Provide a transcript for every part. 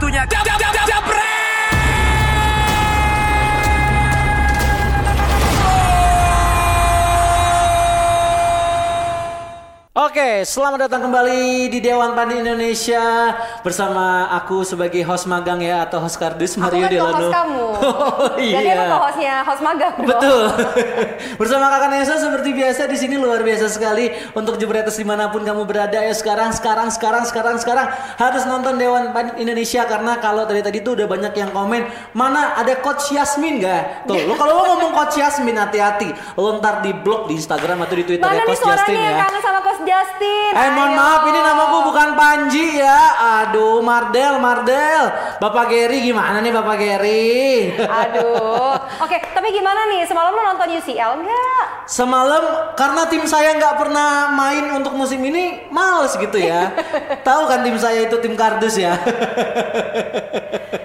waktunya. Dab, dab, dab. Oke, selamat datang kembali di Dewan Pandit Indonesia bersama aku sebagai host magang ya atau host kardus Aku Mario kan Delano. co-host kamu. Oh, Jadi iya. aku co-hostnya host magang. Betul. Bersama Kakak Nesa seperti biasa di sini luar biasa sekali untuk jebretas di mana pun kamu berada ya sekarang sekarang sekarang sekarang sekarang harus nonton Dewan Pandit Indonesia karena kalau tadi tadi tuh udah banyak yang komen mana ada Coach Yasmin gak? Tuh lo kalau lo ngomong Coach Yasmin hati-hati lo ntar di blog di Instagram atau di Twitter Mana nih Coach suaranya yang ya. kangen sama Coach Justin? Eh mohon maaf ini namaku bukan Panji ya Aduh Mardel Mardel Bapak Gary gimana nih Bapak Gary Aduh. Oke, tapi gimana nih? Semalam lo nonton UCL nggak? Semalam karena tim saya nggak pernah main untuk musim ini males gitu ya Tahu kan tim saya itu tim kardus ya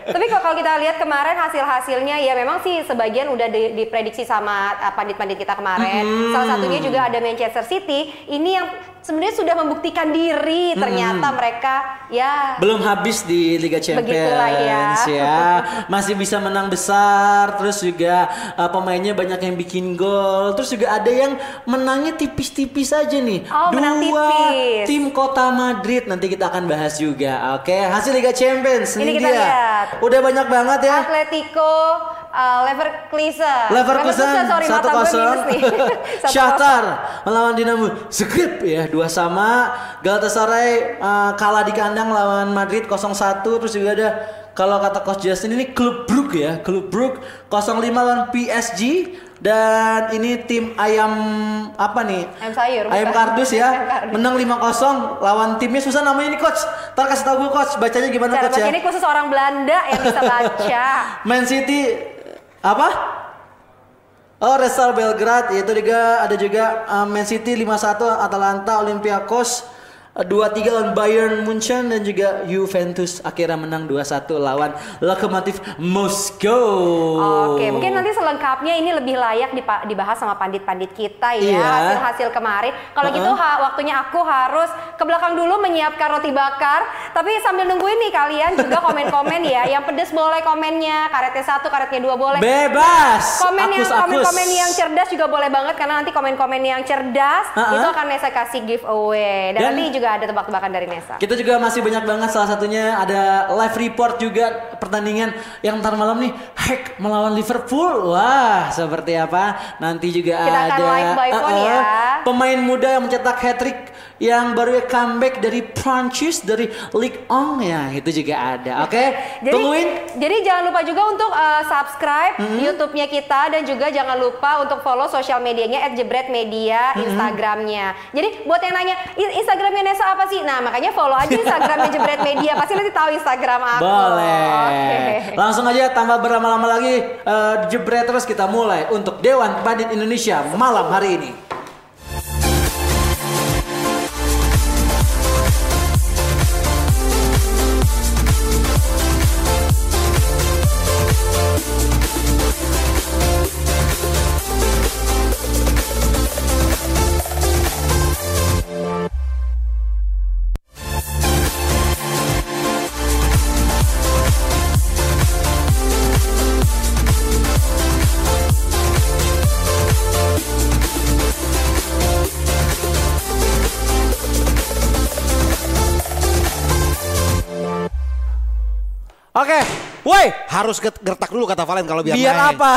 Tapi kalau kita lihat kemarin hasil-hasilnya ya memang sih sebagian udah di- diprediksi sama uh, pandit-pandit kita kemarin. Mm-hmm. Salah satunya juga ada Manchester City. Ini yang sebenarnya sudah membuktikan diri. Ternyata mereka ya Belum habis di Liga Begitulah Champions ya. ya Masih bisa menang besar Terus juga uh, pemainnya banyak yang bikin gol Terus juga ada yang menangnya tipis-tipis aja nih Oh, menang Dua tipis. tim kota Madrid Nanti kita akan bahas juga Oke hasil Liga Champions Ini kita dia. lihat. Udah banyak banget ya Atletico uh, Leverkusen. Leverkusen sorry satu kosong. Shakhtar melawan Dinamo Zagreb ya dua sama. Galatasaray uh, kalah di kandang lawan Madrid 0-1 terus juga ada kalau kata coach Justin ini klub Brugge ya, klub Brugge 0-5 lawan PSG dan ini tim ayam apa nih? Ayam sayur, Ayam bukan. kardus ya. Ayam kardus. Menang 5-0 lawan timnya susah namanya ini coach. Ntar kasih tahu gue coach bacanya gimana Cara coach ya. ini khusus orang Belanda yang bisa baca. Man City apa? Oh, Resal Belgrade itu juga ada juga uh, Man City 5-1 Atalanta Olympiakos 2-3 lawan Bayern Munchen dan juga Juventus akhirnya menang 2-1 lawan Lokomotiv Moskow. Oke, mungkin nanti selengkapnya ini lebih layak dibahas sama pandit-pandit kita ya Iya. hasil-hasil kemarin. Kalau gitu ha- waktunya aku harus ke belakang dulu menyiapkan roti bakar. Tapi sambil nungguin nih kalian juga komen-komen ya. Yang pedes boleh komennya, karetnya satu, karetnya dua boleh. Bebas. Komen yang Akus, komen akus. komen yang cerdas juga boleh banget karena nanti komen-komen yang cerdas Ha-ha. itu akan Nesa kasih giveaway dan, Dan- nanti juga ada tebak-tebakan dari Nesa. Kita juga masih banyak banget salah satunya ada live report juga pertandingan yang ntar malam nih Hack melawan Liverpool. Wah, seperti apa? Nanti juga Kita akan ada live by phone Uh-uh. ya. pemain muda yang mencetak hat trick yang baru comeback dari Prancis dari Ligue 1 ya, itu juga ada. Oke, Jadi, tungguin. jadi jangan lupa juga untuk uh, subscribe YouTube-nya kita dan juga jangan lupa untuk follow sosial medianya @jebretmedia Instagramnya. Jadi buat yang nanya "I- Instagramnya Nesa apa sih? Nah makanya follow aja Instagramnya Jebret Media pasti nanti tahu Instagram aku. Boleh. Oke. Langsung aja tanpa berlama-lama lagi eh, jebret terus kita mulai untuk Dewan Pandit Indonesia malam hari ini. Oke, woi, Harus gertak dulu kata Valen kalau biar, biar main. apa?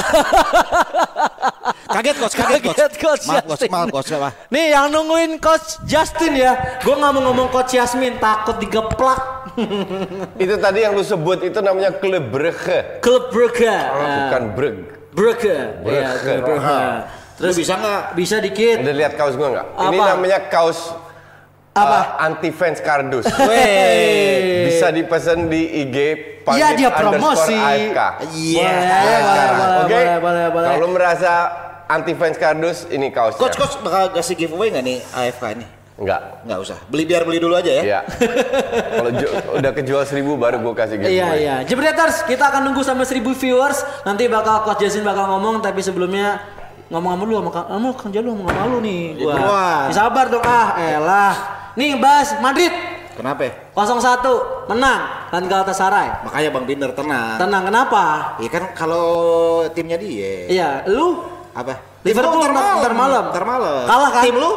Kaget coach, kaget, Kaget, Coach Maaf coach, Justin. maaf coach apa? Nih yang nungguin coach Justin ya. Gue nggak mau ngomong coach Yasmin takut digeplak. Itu tadi yang lu sebut itu namanya klub Brugge. Klub Brugge. bukan Brug. Brugge. Iya, Brugge. Klub Brugge. Terus Lu bisa nggak? Bisa dikit. Udah lihat kaos gua nggak? Ini namanya kaos Apa? uh, anti fans kardus. Wey. Bisa dipesan di IG Iya, dia underscore promosi. AFK. Iya. Boleh, boleh, boleh, Oke? boleh, boleh, boleh. Kalau lu merasa anti fans kardus, ini kaosnya. Coach, coach bakal kasih giveaway nggak nih AFK ini? Enggak. Nggak usah. Beli biar beli dulu aja ya. Iya. Kalau udah kejual seribu baru gua kasih giveaway. Iya iya. Jebreters, kita akan nunggu sampai 1000 viewers. Nanti bakal Coach Jasin bakal ngomong tapi sebelumnya ngomong sama lu sama Kang kamu Kang Jalu ngomong sama lu nih. Gua. Wah. Ya, sabar dong ah, elah. Nih bahas Madrid Kenapa? ya? 0-1 menang. dan Galatasaray. Makanya Bang Binder tenang. Tenang kenapa? Iya kan kalau timnya dia. Iya, lu Apa? Liverpool Tim lu ntar, ntar malam. Ntar malam. Kalah kan? Tim lu?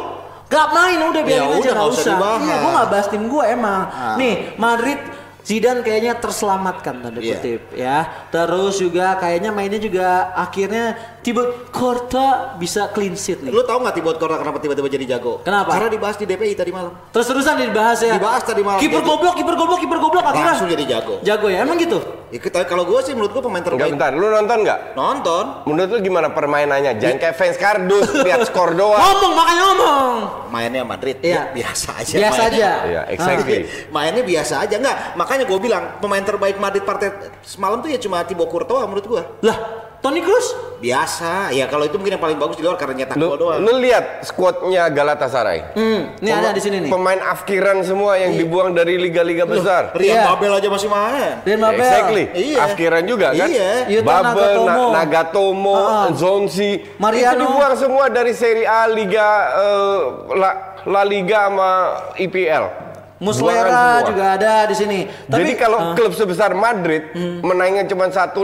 Gak main udah biarin Ya aja udah, nggak nggak usah dibahas. Iya, gua nggak bahas tim gua emang. Ah. Nih Madrid Zidane kayaknya terselamatkan tanda Iya. kutip ya. Terus juga kayaknya mainnya juga akhirnya Thibaut Courtois bisa clean sheet nih. Lu tahu nggak Thibaut Courtois kenapa tiba-tiba jadi jago? Kenapa? Karena dibahas di DPI tadi malam. Terus terusan dibahas ya. Dibahas tadi malam. Kiper goblok, kiper goblok, kiper goblok akhirnya. Langsung jadi jago. Jago ya, emang gitu. Ya, kita- kalau gue sih menurut gue pemain Enggak terbaik. bentar, lu nonton nggak? Nonton. Menurut lu gimana permainannya? Jangan kayak fans kardus, lihat skor doang. Ngomong makanya ngomong. Mainnya Madrid Iya. ya, biasa aja. Biasa mainnya. aja. Iya, exactly. Mainnya biasa aja enggak. Makanya gue bilang pemain terbaik Madrid partai semalam tuh ya cuma Thibaut Courtois menurut gue. Lah, Toni Kroos? Biasa. Ya kalau itu mungkin yang paling bagus di luar karena nyetak gol doang. lu lihat squadnya Galatasaray. Hmm, ini ada di sini nih. Pemain afkiran semua yang dibuang dari liga-liga besar. Rian Iya. Babel aja masih main. Dan Mabel. Exactly. Iya. Afkiran juga kan? Iya. Babel, Nagatomo. Na- Nagatomo, Ah. Zonzi. Mariano. Itu dibuang semua dari Serie A, Liga eh, La, La Liga sama IPL. Muslera juga ada di sini. Jadi kalau ah, klub sebesar Madrid menangnya cuma 1-0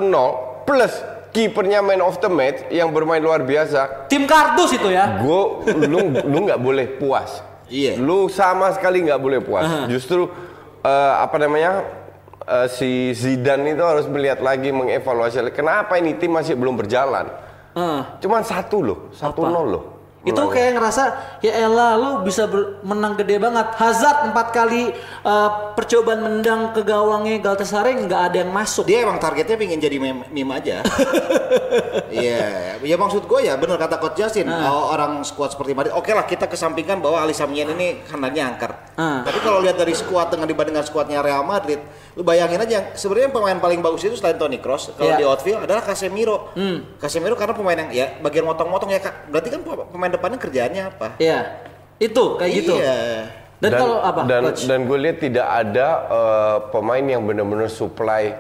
plus kipernya man of the match yang bermain luar biasa, tim kardus itu ya. gue lu lu nggak boleh puas. Iya. Lu sama sekali nggak boleh puas. Justru eh, apa namanya eh, si Zidane itu harus melihat lagi mengevaluasi kenapa ini tim masih belum berjalan. Heeh. Cuman satu loh, satu Apa? nol loh. Itu kayak ngerasa ya elah lu bisa ber- menang gede banget. Hazard empat kali eh, percobaan mendang ke gawangnya Galatasaray nggak ada yang masuk. Dia emang targetnya pengen jadi meme, meme aja. Iya, ya maksud gue ya bener kata Coach Justin, oh, orang skuad seperti Madrid, oke lah kita kesampingkan bahwa Ali Samien ini kandangnya angker. Ah. Tapi kalau lihat dari skuad dengan dibandingkan skuadnya Real Madrid, lu bayangin aja sebenarnya pemain paling bagus itu selain Toni Kroos kalau Iya. di outfield adalah Casemiro. Casemiro karena pemain yang ya bagian motong-motong ya Kak. Berarti kan pemain depannya kerjaannya apa? Iya. Itu kayak gitu. Iya. Dan, kalau apa, dan, coach? dan gue lihat tidak ada eh, pemain yang benar-benar supply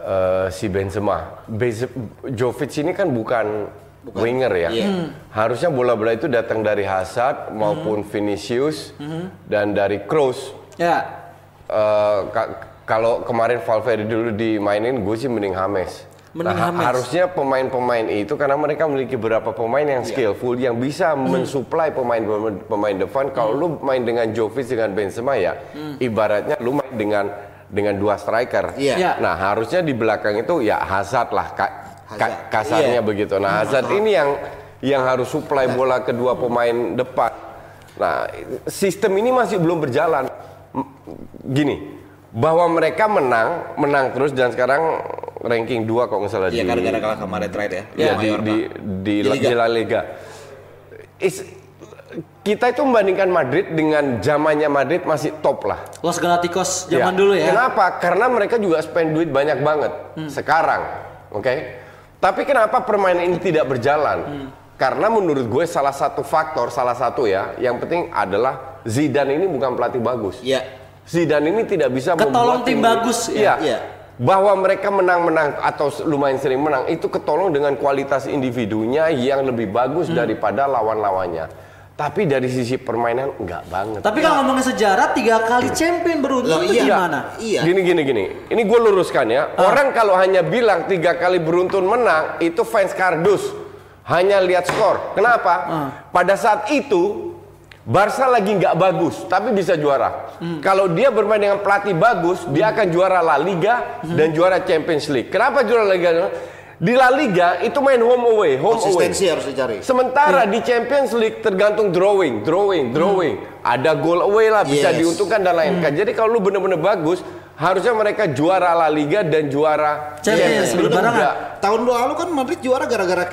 eh, si Benzema. Bez Jovic ini kan bukan, winger ya. Iya. Harusnya bola-bola itu datang dari Hazard maupun Vinicius dan dari Kroos. Ya. Eh, ka- kalau kemarin Valverde dulu dimainin, gue sih mending Hames. Mending Nah, ha- James. harusnya pemain-pemain itu karena mereka memiliki beberapa pemain yang skillful yang bisa mensuplai pemain pemain depan. Kalau lu main dengan Jovic dengan Benzema ya, ibaratnya lu main dengan dengan dua striker. Iya. Iya. Nah, harusnya di belakang itu ya Hazard lah ka- ka- Hazard. kasarnya Iya. begitu. Nah, Hazard ini yang yang harus suplai bola kedua pemain depan. Nah, sistem ini masih belum berjalan. Gini, bahwa mereka menang, menang terus dan sekarang ranking 2 kalau nggak salah Iya di gara-gara kalah ke Madrid right ya. ya, sama di, di, di, Di La- Liga. di La Liga. Is- kita itu membandingkan Madrid dengan zamannya Madrid masih top lah. Los Galacticos zaman Ya. dulu ya. Kenapa? Karena mereka juga spend duit banyak banget sekarang, oke? Tapi kenapa permainan ini tidak berjalan? Karena menurut gue salah satu faktor, salah satu ya, yang penting adalah Zidane ini bukan pelatih bagus. Iya. Zidane ini tidak bisa Ketolong membuat tim bagus, Iya. ya. Bahwa mereka menang-menang atau lumayan sering menang itu ketolong dengan kualitas individunya yang lebih bagus Hmm. daripada lawan-lawannya. Tapi dari sisi permainan enggak banget. Tapi kalau ngomongin sejarah tiga kali champion beruntun Loh, itu iya. gimana? Iya. Gini gini gini. Ini gue luruskan ya. Ah. Orang kalau hanya bilang tiga kali beruntun menang itu fans kardus. Hanya lihat skor. Kenapa? Ah. Pada saat itu Barca lagi nggak bagus, tapi bisa juara. Hmm. Kalau dia bermain dengan pelatih bagus, dia akan juara La Liga Hmm. dan juara Champions League. Kenapa juara La Liga? Di La Liga itu main home away, home away. Konsistensi harus dicari. Sementara Iya. di Champions League tergantung drawing, drawing, drawing. Ada goal away lah, bisa Yes. diuntungkan dan lain. Hmm. Jadi kalau lu bener-bener bagus, harusnya mereka juara La Liga dan juara Champions League. Enggak. Tahun lalu kan Madrid juara gara-gara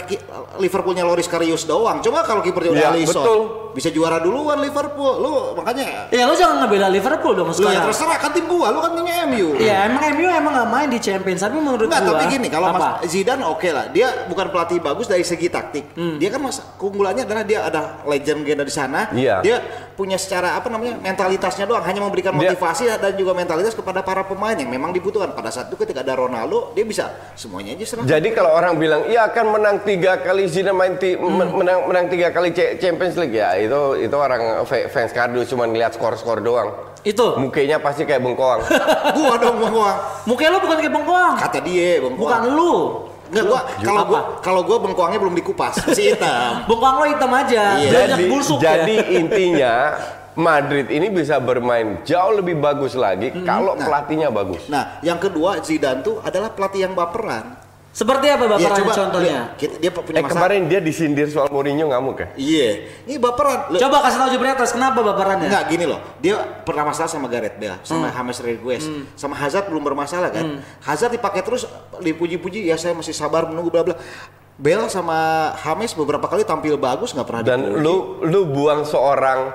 Liverpoolnya Loris Karius doang. Coba kalau kipernya udah Iya, Alisson, betul. Bisa juara duluan Liverpool. Lu makanya Ya lo jangan ngebela Liverpool dong lu ya sekarang. terserah kan tim gua, lu kan timnya MU. Iya emang MU emang gak main di Champions tapi menurut Enggak, gua tapi gini, kalau? Mas Zidane oke lah. Dia bukan pelatih bagus dari segi taktik. Hmm. Dia kan mas keunggulannya adalah dia ada legend legenda di sana. Iya. Dia punya secara apa namanya mentalitasnya doang, hanya memberikan Dia- motivasi dan juga mentalitas kepada para pemain yang memang dibutuhkan pada saat itu ketika ada Ronaldo dia bisa semuanya aja serang. Jadi kalau orang bilang iya akan menang tiga kali Zidane main ti- men- menang menang tiga kali Champions League ya itu itu orang fa- fans kardus cuma ngeliat skor-skor doang. Itu. Mukanya pasti kayak bengkoang. gua dong Bang Koang. Mukanya lu bukan kayak bengkoang. Kata dia Bang Bukan lu. Enggak gua kalau gua kalau gua bengkoangnya belum dikupas, masih hitam. Bengkoang lo hitam aja. Iya. Jadi busuk jadi ya. intinya Madrid ini bisa bermain jauh lebih bagus lagi kalau Nah. pelatihnya bagus. Nah, yang kedua Zidane tuh adalah pelatih yang baperan. Seperti apa baperan contohnya? lihat, kita- dia punya Eh masalah. kemarin dia disindir soal Mourinho ngamuk ya? Iya, ini baperan. Loh, Coba kasih tahu Jebretas kenapa baperannya? Enggak gini loh, dia pernah masalah sama Gareth Bale, Hmm. sama James Rodriguez, sama Hazard belum bermasalah kan. Hazard dipakai terus dipuji-puji, ya saya masih sabar menunggu bla bla. Bale sama James beberapa kali tampil bagus nggak pernah Dan dipuji. lu lu buang seorang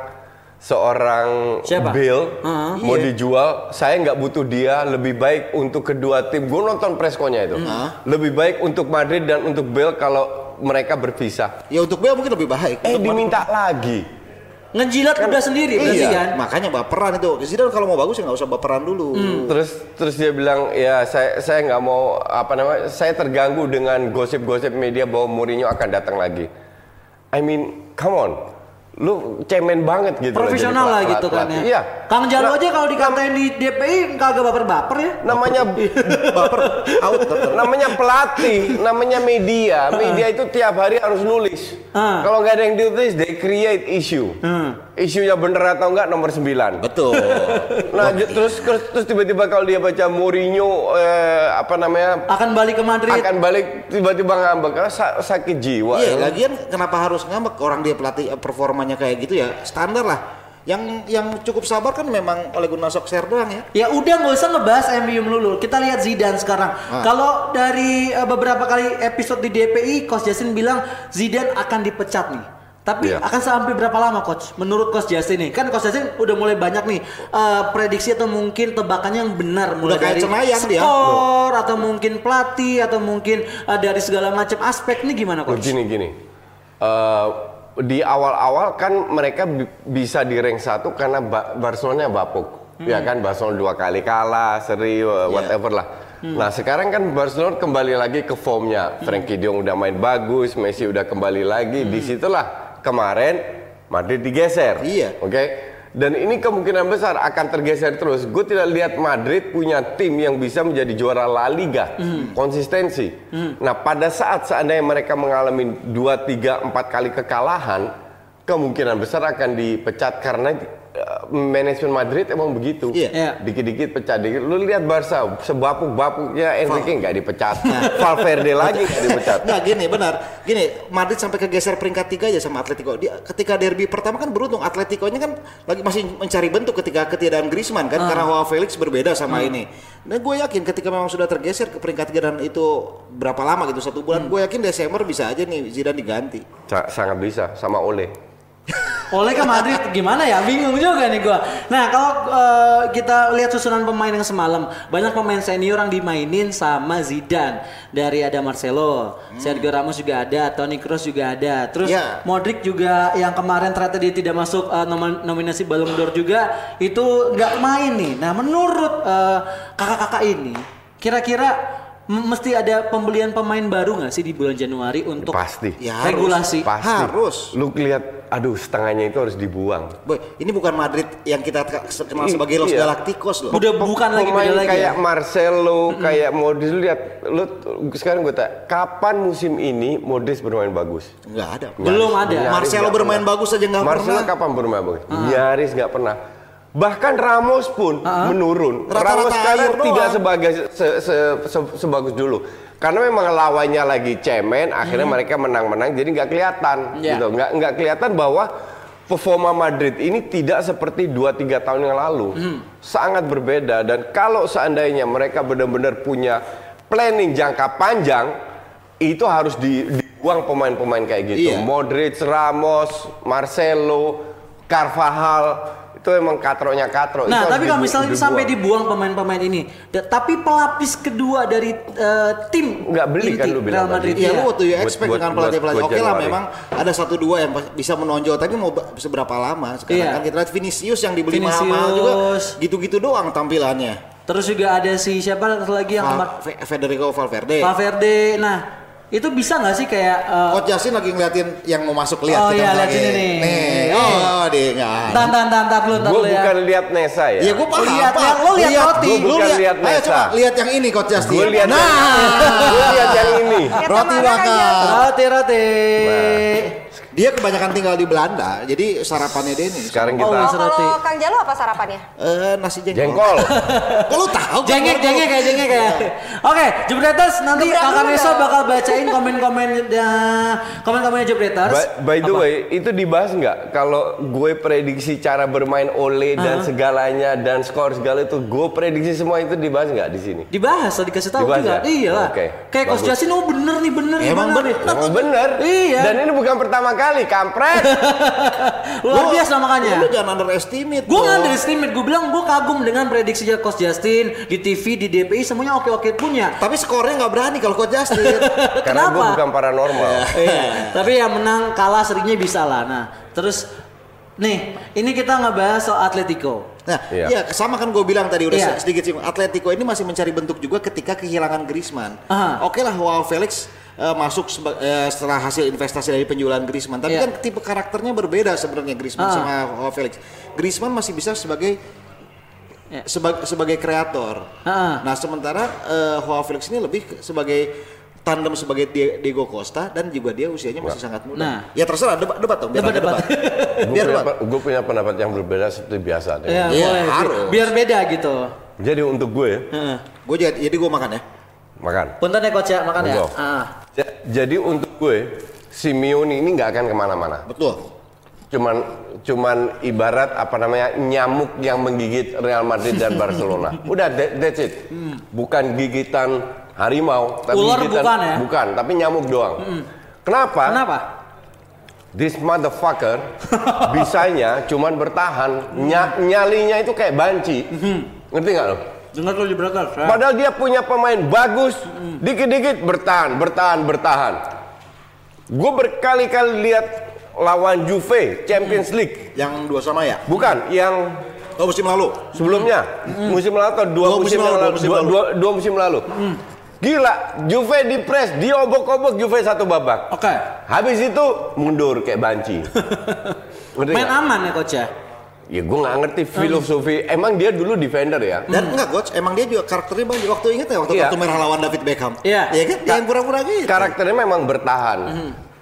seorang Siapa? Bill Heeh. mau Iya. dijual, saya nggak butuh dia. Lebih baik untuk kedua tim. Gue nonton preskonya itu. Lebih baik untuk Madrid dan untuk Bill kalau mereka berpisah. Ya untuk Bale mungkin lebih baik. Eh Untuk diminta lagi. Ngejilat udah sendiri berarti Iya, kan? makanya baperan itu. Zidane kalau mau bagus ya nggak usah baperan dulu. Hmm. Terus terus dia bilang ya saya saya nggak mau apa namanya saya terganggu dengan gosip-gosip media bahwa Mourinho akan datang lagi. I mean, come on, lu cemen banget gitu. Profesional lah pelat- gitu kan ya. Iya. Kang Jalo Nah, aja kalau dikatain di DPI kagak baper-baper ya. namanya Baper out namanya pelatih, namanya media. Media itu tiap hari harus nulis. Ah. Kalau nggak ada yang ditulis, they create issue. Isunya bener atau enggak nomor 9. Betul. Nah, terus terus tiba-tiba kalau dia baca Mourinho eh, apa namanya Akan balik ke Madrid. akan balik tiba-tiba ngambek karena sa- sakit jiwa. Iya, ya. lagian kenapa harus ngambek orang dia pelatih eh, performanya kayak gitu ya standar lah. Yang yang cukup sabar kan memang oleh Gunnar Solskjaer doang ya. Ya udah nggak usah ngebahas MU melulu. Kita lihat Zidane sekarang. Ah. Kalau dari eh, beberapa kali episode di DPI, Coach Jasin bilang Zidane akan dipecat nih. Tapi Iya. akan sampai berapa lama coach? Menurut Coach Jasin nih, kan Coach Jasin udah mulai banyak nih eh, prediksi atau mungkin tebakannya yang benar mulai Udah dari cenayang dia. skor atau mungkin pelatih atau mungkin eh, dari segala macam aspek nih gimana coach? Gini gini. Eh, di awal-awal kan mereka bi- bisa di rank satu karena ba Barcelona bapuk. Ya kan Barcelona dua kali kalah, seri uh, whatever lah. Nah, sekarang kan Barcelona kembali lagi ke formnya. Frankie De Jong udah main bagus, Messi udah kembali lagi. Di situlah kemarin Madrid digeser. Iya. Oke. Dan ini kemungkinan besar akan tergeser terus. Gue tidak lihat Madrid punya tim yang bisa menjadi juara La Liga. Konsistensi. Nah pada saat seandainya mereka mengalami 2, 3, 4 kali kekalahan, kemungkinan besar akan dipecat karena manajemen Madrid emang begitu. Iya. Iya. Dikit-dikit pecah dikit. Lu lihat Barca, sebapuk-bapuknya Enrique nggak dipecat. Valverde lagi nggak dipecat. Nggak gini benar. Gini Madrid sampai kegeser peringkat tiga aja sama Atletico. Dia ketika derby pertama kan beruntung Atletico-nya kan lagi masih mencari bentuk ketika ketiadaan Griezmann kan karena Joao Felix berbeda sama ini. Dan gue yakin ketika memang sudah tergeser ke peringkat tiga dan itu berapa lama gitu satu bulan, gue yakin Desember bisa aja nih Zidane diganti. Sa- sangat bisa sama Ole. Oleh ke Madrid gimana ya? Bingung juga nih gua. Nah, kalau eh, kita lihat susunan pemain yang semalam, banyak pemain senior yang dimainin sama Zidane. Dari ada Marcelo, Sergio Ramos juga ada, Toni Kroos juga ada. Terus Ya. Modric juga yang kemarin ternyata dia tidak masuk eh, nom- nominasi Ballon d'Or juga itu nggak main nih. Nah, menurut eh, kakak-kakak ini, kira-kira mesti ada pembelian pemain baru nggak sih di bulan Januari untuk Pasti. Ya, harus. regulasi? Pasti. Harus. Lu lihat, aduh setengahnya itu harus dibuang. Boy, ini bukan Madrid yang kita kenal sebagai Los Iya. Galacticos loh. Udah bukan lagi Pemain beda lagi. kayak ya? Marcelo, kayak Modric lu lihat lu sekarang gue tanya, kapan musim ini Modric bermain bagus? Nggak ada. Belum ada. Nyaris Marcelo bermain pernah. bagus aja nggak Marcelo pernah. kapan bermain bagus? Nyaris nggak pernah. Bahkan Ramos pun menurun. Rata-rata Ramos sekarang doang. tidak sebagai se- se- se- sebagus dulu. Karena memang lawannya lagi cemen, akhirnya mereka menang-menang, jadi nggak kelihatan, Iya. gitu. Nggak nggak kelihatan bahwa performa Madrid ini tidak seperti 2-3 tahun yang lalu. Sangat berbeda dan kalau seandainya mereka benar-benar punya planning jangka panjang, itu harus di, dibuang pemain-pemain kayak gitu. Iya. Modric, Ramos, Marcelo, Carvajal itu emang katronya katro. Nah, Itu tapi kalau misalnya sampai dibuang pemain-pemain ini, da- tapi pelapis kedua dari eh, tim Nggak beli kan inti lu bilang Real Madrid? Iya, iya. lu waktu you Buat- expect buat- dengan pelatih-pelatih. Oke lah, memang ada satu dua yang bisa menonjol, tapi mau seberapa lama sekarang Iya. kan kita lihat Vinicius yang dibeli mahal-mahal juga gitu-gitu doang tampilannya. Terus juga ada si siapa lagi yang Val- Fe- Federico Valverde. Valverde. Nah, itu bisa nggak sih kayak eh, Coach Justin lagi ngeliatin yang mau masuk lihat Oh kita iya, lihat lagi. sini nih. Nih, Nih. oh dia nggak. Tan tan tan tan dulu, tan Gue dulu ya. bukan lihat Nesa ya. Iya, gue paham. Lihat, lihat, lo lihat roti. Gua bukan Lu lihat Ayo Nesa. coba lihat yang ini Coach Justin. Gue lihat nah, gue lihat yang ini. Roti bakar. Roti roti. Dia kebanyakan tinggal di Belanda, jadi sarapannya dia nih. Sekarang Oh, kita Roti. Kalau Kang Jalo apa sarapannya? Eh, nasi jengkol. jengkol. Kok lu tahu? Jengek, jengek kayak jengek kayak. Oke, Jebreters nanti Kakak dulu Nesa bakal bacain komen-komen komen-komennya Jebreters. By, by the Apa? way, itu dibahas nggak? Kalau gue prediksi cara bermain Ole dan segalanya dan skor segala itu, gue prediksi semua itu dibahas nggak di sini? Dibahas, tadi kasih tahu Dibahas juga. ya? Iya lah. Oke, Kayak Coach. Justin, oh bener nih, bener nih. Emang bener. Emang bener. Iya. Dan ini bukan pertama kali, kampret. Luar Lu- biasa makanya. Lu jangan underestimate. Gue nggak underestimate, gue bilang gue kagum dengan prediksinya Coach Justin di TV, di DPI semuanya oke-oke punya. Tapi skornya nggak berani kalau Coach Justin. Karena gue bukan paranormal. Iya. Tapi yang menang kalah seringnya bisa lah. Nah, terus nih ini kita ngebahas soal Atletico. Nah, Iya. iya sama kan gue bilang tadi udah Iya. sedikit sih. Atletico ini masih mencari bentuk juga ketika kehilangan Griezmann. Oke lah, Wow Felix eh, masuk seba- eh, setelah hasil investasi dari penjualan Griezmann. Tapi Iya. kan tipe karakternya berbeda sebenarnya Griezmann Ah. sama Felix. Griezmann masih bisa sebagai Iya. seba- sebagai kreator. Ah. Nah, sementara eh, Joao Felix ini lebih sebagai tandem sebagai Die- Diego Costa dan juga dia usianya masih sangat muda. Nah. Ya terserah debat debat dong, biar Debat, debat. Gue biar punya, debat. gue punya pendapat yang berbeda seperti biasa. Ya, Iya, boleh. Bi- harus. Biar beda gitu. Jadi untuk gue Heeh. Gue jadi jadi gue makan ya. Makan. Punten ya coach ya, makan ya. Monggo. Ah. Ja- Jadi untuk gue Simeone ini nggak akan ke mana-mana. Betul. Cuman cuman ibarat apa namanya nyamuk yang menggigit Real Madrid dan Barcelona. Udah that- that's it. Bukan gigitan harimau, tapi Ular gigitan bukan ya? bukan, tapi nyamuk doang. Kenapa? Kenapa? This motherfucker bisanya cuman bertahan, Nya- nyalinya itu kayak banci. Ngerti nggak lo? Dengar tuh di ya. Padahal dia punya pemain bagus, dikit-dikit bertahan, bertahan, bertahan. Gue berkali-kali lihat lawan Juve Champions League, Yang dua sama ya? bukan yang Oh musim lalu. sebelumnya, musim lalu atau dua, Dua musim, musim lalu, lalu, dua musim dua, lalu. dua- dua musim lalu. Gila, Juve di press, diobok-obok Juve satu babak. Oke. Habis itu mundur kayak banci. Main aman ya coach ya. Ya gue nggak ngerti filosofi. Emang dia dulu defender ya? Dan enggak coach, emang dia juga karakternya bang. Waktu inget ya waktu kartu merah lawan David Beckham. Iya. Iya kan? Yang pura-pura gitu. karakternya memang bertahan.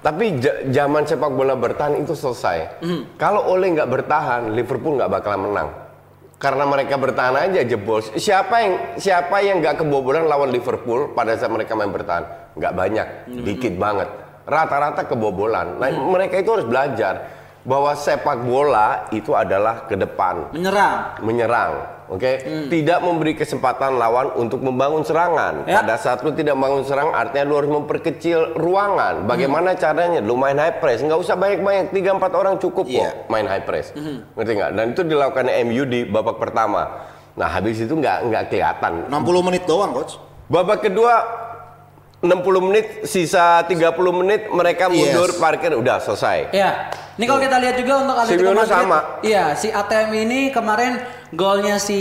Tapi ja- zaman sepak bola bertahan itu selesai. Kalau Ole nggak bertahan, Liverpool nggak bakalan menang. Karena mereka bertahan aja jebol. Siapa yang siapa yang nggak kebobolan lawan Liverpool pada saat mereka main bertahan? Nggak banyak, dikit banget. Rata-rata kebobolan. Nah, mereka itu harus belajar bahwa sepak bola itu adalah ke depan Menyerang. menyerang, oke? Tidak memberi kesempatan lawan untuk membangun serangan. Ya. Pada saat lu tidak membangun serangan, artinya lu harus memperkecil ruangan. Bagaimana caranya? Lu main high press, nggak usah banyak-banyak, 3-4 orang cukup Iya. kok main high press. Ngerti nggak? Dan itu dilakukan MU di babak pertama. Nah, habis itu nggak nggak kelihatan. 60 menit doang coach. Babak kedua 60 menit, sisa 30 menit mereka mundur Yes. parkir udah selesai. Iya. Ini kalau kita lihat juga untuk Atletico Simeone Madrid. sama. Iya, si ATM ini kemarin golnya si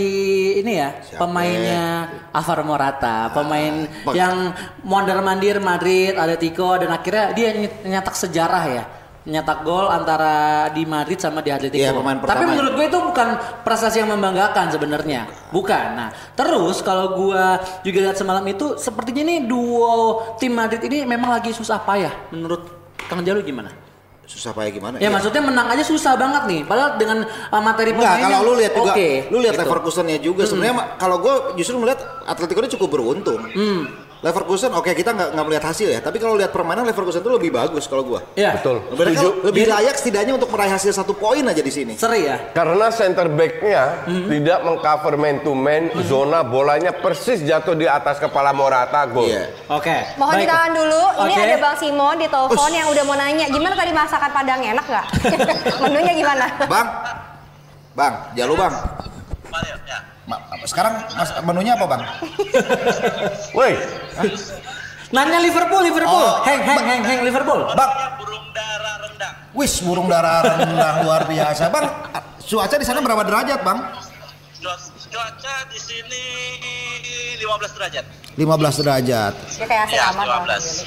ini ya, Siapa? pemainnya Alvaro Morata, pemain Bang. yang mondar mandir Madrid, Atletico dan akhirnya dia ny- nyetak sejarah ya. Nyetak gol antara di Madrid sama di Atletico. Iya, pemain Tapi pertama. menurut gue itu bukan prestasi yang membanggakan sebenarnya. Bukan. Nah, terus kalau gua juga lihat semalam itu sepertinya nih duo tim Madrid ini memang lagi susah payah menurut Kang Jalu gimana? Susah payah gimana? Ya, maksudnya menang aja susah banget nih. Padahal dengan uh, materi Enggak, pemainnya kalau lu lihat juga, oke, lu lihat gitu. Leverkusennya juga. Sebenarnya ma- kalau gue justru melihat Atletico ini cukup beruntung. Hmm. Leverkusen, oke kita nggak nggak melihat hasil ya, tapi kalau lihat permainan Leverkusen itu lebih bagus kalau gue. Iya. Betul. Mereka Setuju. lebih layak setidaknya untuk meraih hasil satu poin aja di sini. Seri ya. Karena center back-nya tidak mengcover man to man, zona bolanya persis jatuh di atas kepala Morata gol. Iya. Oke. Mohon baik. ditahan dulu. Ini Oke. ada Bang Simon di telepon yang udah mau nanya gimana tadi masakan Padang enak nggak? Menunya gimana? Bang, Bang, jalo bang. Mario, ya. Ma- sekarang mas, menunya apa bang? Woi, Nanya Liverpool, Liverpool. Oh, heng, heng, heng, heng, Liverpool. Bang, burung dara rendang. wis burung darah rendah luar biasa. Bang, cuaca di sana berapa derajat bang? Cuaca cuaca di sini 15 derajat. 15 derajat. Kayak Ya. Bang. 15.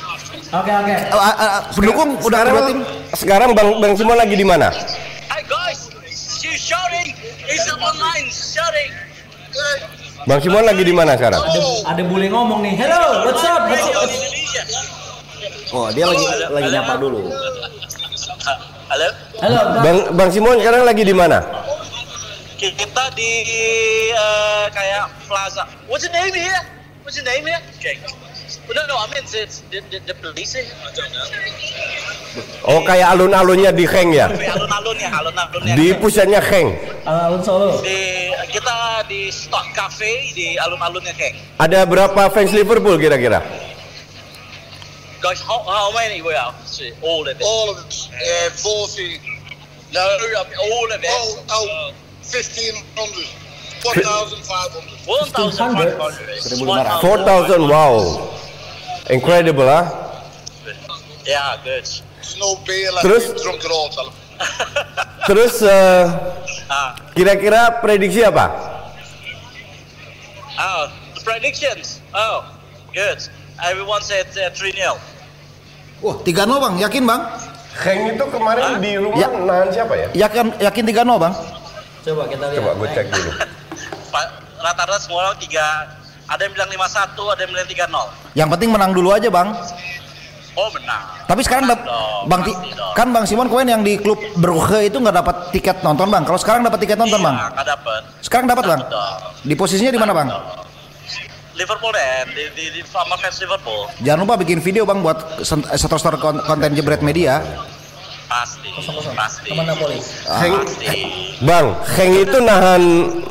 Oke, oke. Eh, eh, eh, pendukung udah sekarang kedua tim. sekarang Bang Bang Simon lagi di mana? Hi guys, you shouting? Is online shouting? Bang Simon lagi di mana sekarang? Ada bule ngomong nih. Hello, what's up? What's up? Oh, dia lagi lagi nyapa dulu. Halo, Halo, Bang. Bang Simon sekarang lagi di mana? kita di uh, kayak plaza. What's the name here? What's the name here? Okay. No, no, I mean it's the, the, the police. I don't know. Oh kayak alun-alunnya di Heng ya? Di alun-alunnya, alun-alunnya. Di pusatnya Heng. Alun Solo. di kita di Stock Cafe di alun-alunnya kayak Ada berapa fans Liverpool kira-kira? guys how, how many we are all of it All of it. Uh, 40. no all of it Oh, oh, 1,500. 1,500. 1500 4,000 wow. Incredible ah. yeah good There's no beer left Terus? drunk at all. Terus eh, ah kira-kira prediksi apa? oh the predictions oh good everyone said uh, 3-0 Wah, 3-0 bang, yakin bang? Heng itu kemarin di rumah Ya. nahan siapa ya? Yakin yakin 3-0 bang? Coba kita lihat. Coba gue cek dulu. Rata-rata semua tiga ada yang bilang 5-1 ada yang bilang 3-0 Yang penting menang dulu aja bang. oh menang Tapi sekarang dap- Dong, bang Ti- pasti dong. kan bang Simon kemarin yang di klub Brugge itu nggak dapat tiket nonton bang. Kalau sekarang dapat tiket nonton bang. iya nggak dapet Sekarang dapat bang. Dong. Di posisinya di mana bang? Liverpool deh di, di, di sama fans Liverpool Jangan lupa bikin video bang buat setor-setor kon- konten jebret media. Pasti pasti Sama Napoli. Heng, pasti Bang, Heng itu nahan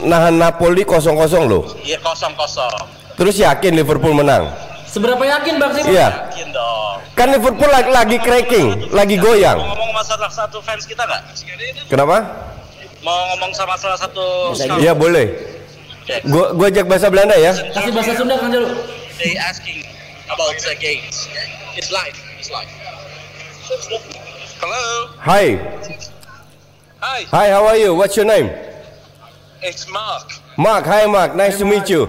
nahan Napoli kosong-kosong loh. iya kosong kosong Terus yakin Liverpool menang? Seberapa yakin Bang Simon? Iya. yakin dong Kan Liverpool lagi, lagi cracking, lagi mau goyang. ngomong sama salah satu fans kita nggak Kenapa? mau ngomong sama salah satu scout Iya boleh. Okay. Gua gua ajak bahasa Belanda ya. Kasih bahasa Sunda kan dulu. they asking about the games it's live it's live hello Hi. Hi, Hi, how are you? What's your name? it's Mark. Mark. Hi Mark. Nice to meet you.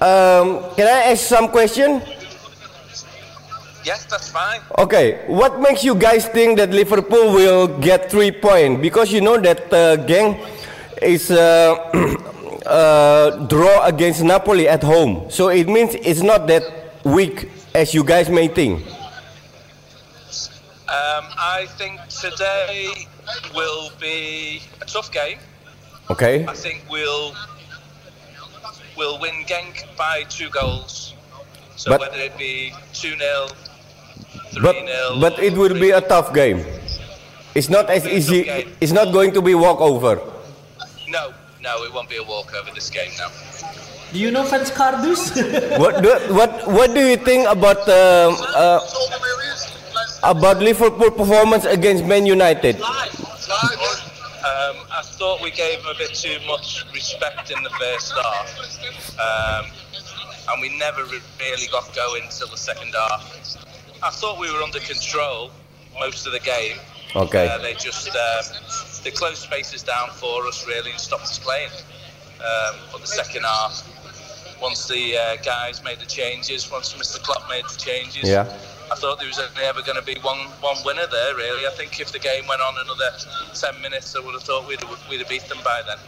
Um, can I ask some question? Yes, that's fine. Okay, what makes you guys think that Liverpool will get three points? Because you know that uh, gang is uh, uh, draw against Napoli at home, so it means it's not that weak as you guys may think. Um, I think today will be a tough game. Okay. I think we'll we'll win Genk by two goals. So But- whether it be two 0 three But 0 but it will be a tough game. It's not as easy. It's not going to be walkover. no, no, it won't be a walkover this game now. Do you know fans Cardus? What do, what what do you think about um, uh, about Liverpool performance against Man United? Um, I thought we gave them a bit too much respect in the first half, um, and we never really got going till the second half. I thought we were under control most of the game. Okay. Uh, they just um, they closed spaces down for us really and stopped us playing. Um, but the second half, once the uh, guys made the changes, once Mr. Klopp made the changes, Yeah. I thought there was only ever going to be one one winner there. Really, I think if the game went on another ten minutes, I would have thought we'd have, we'd have beat them by then.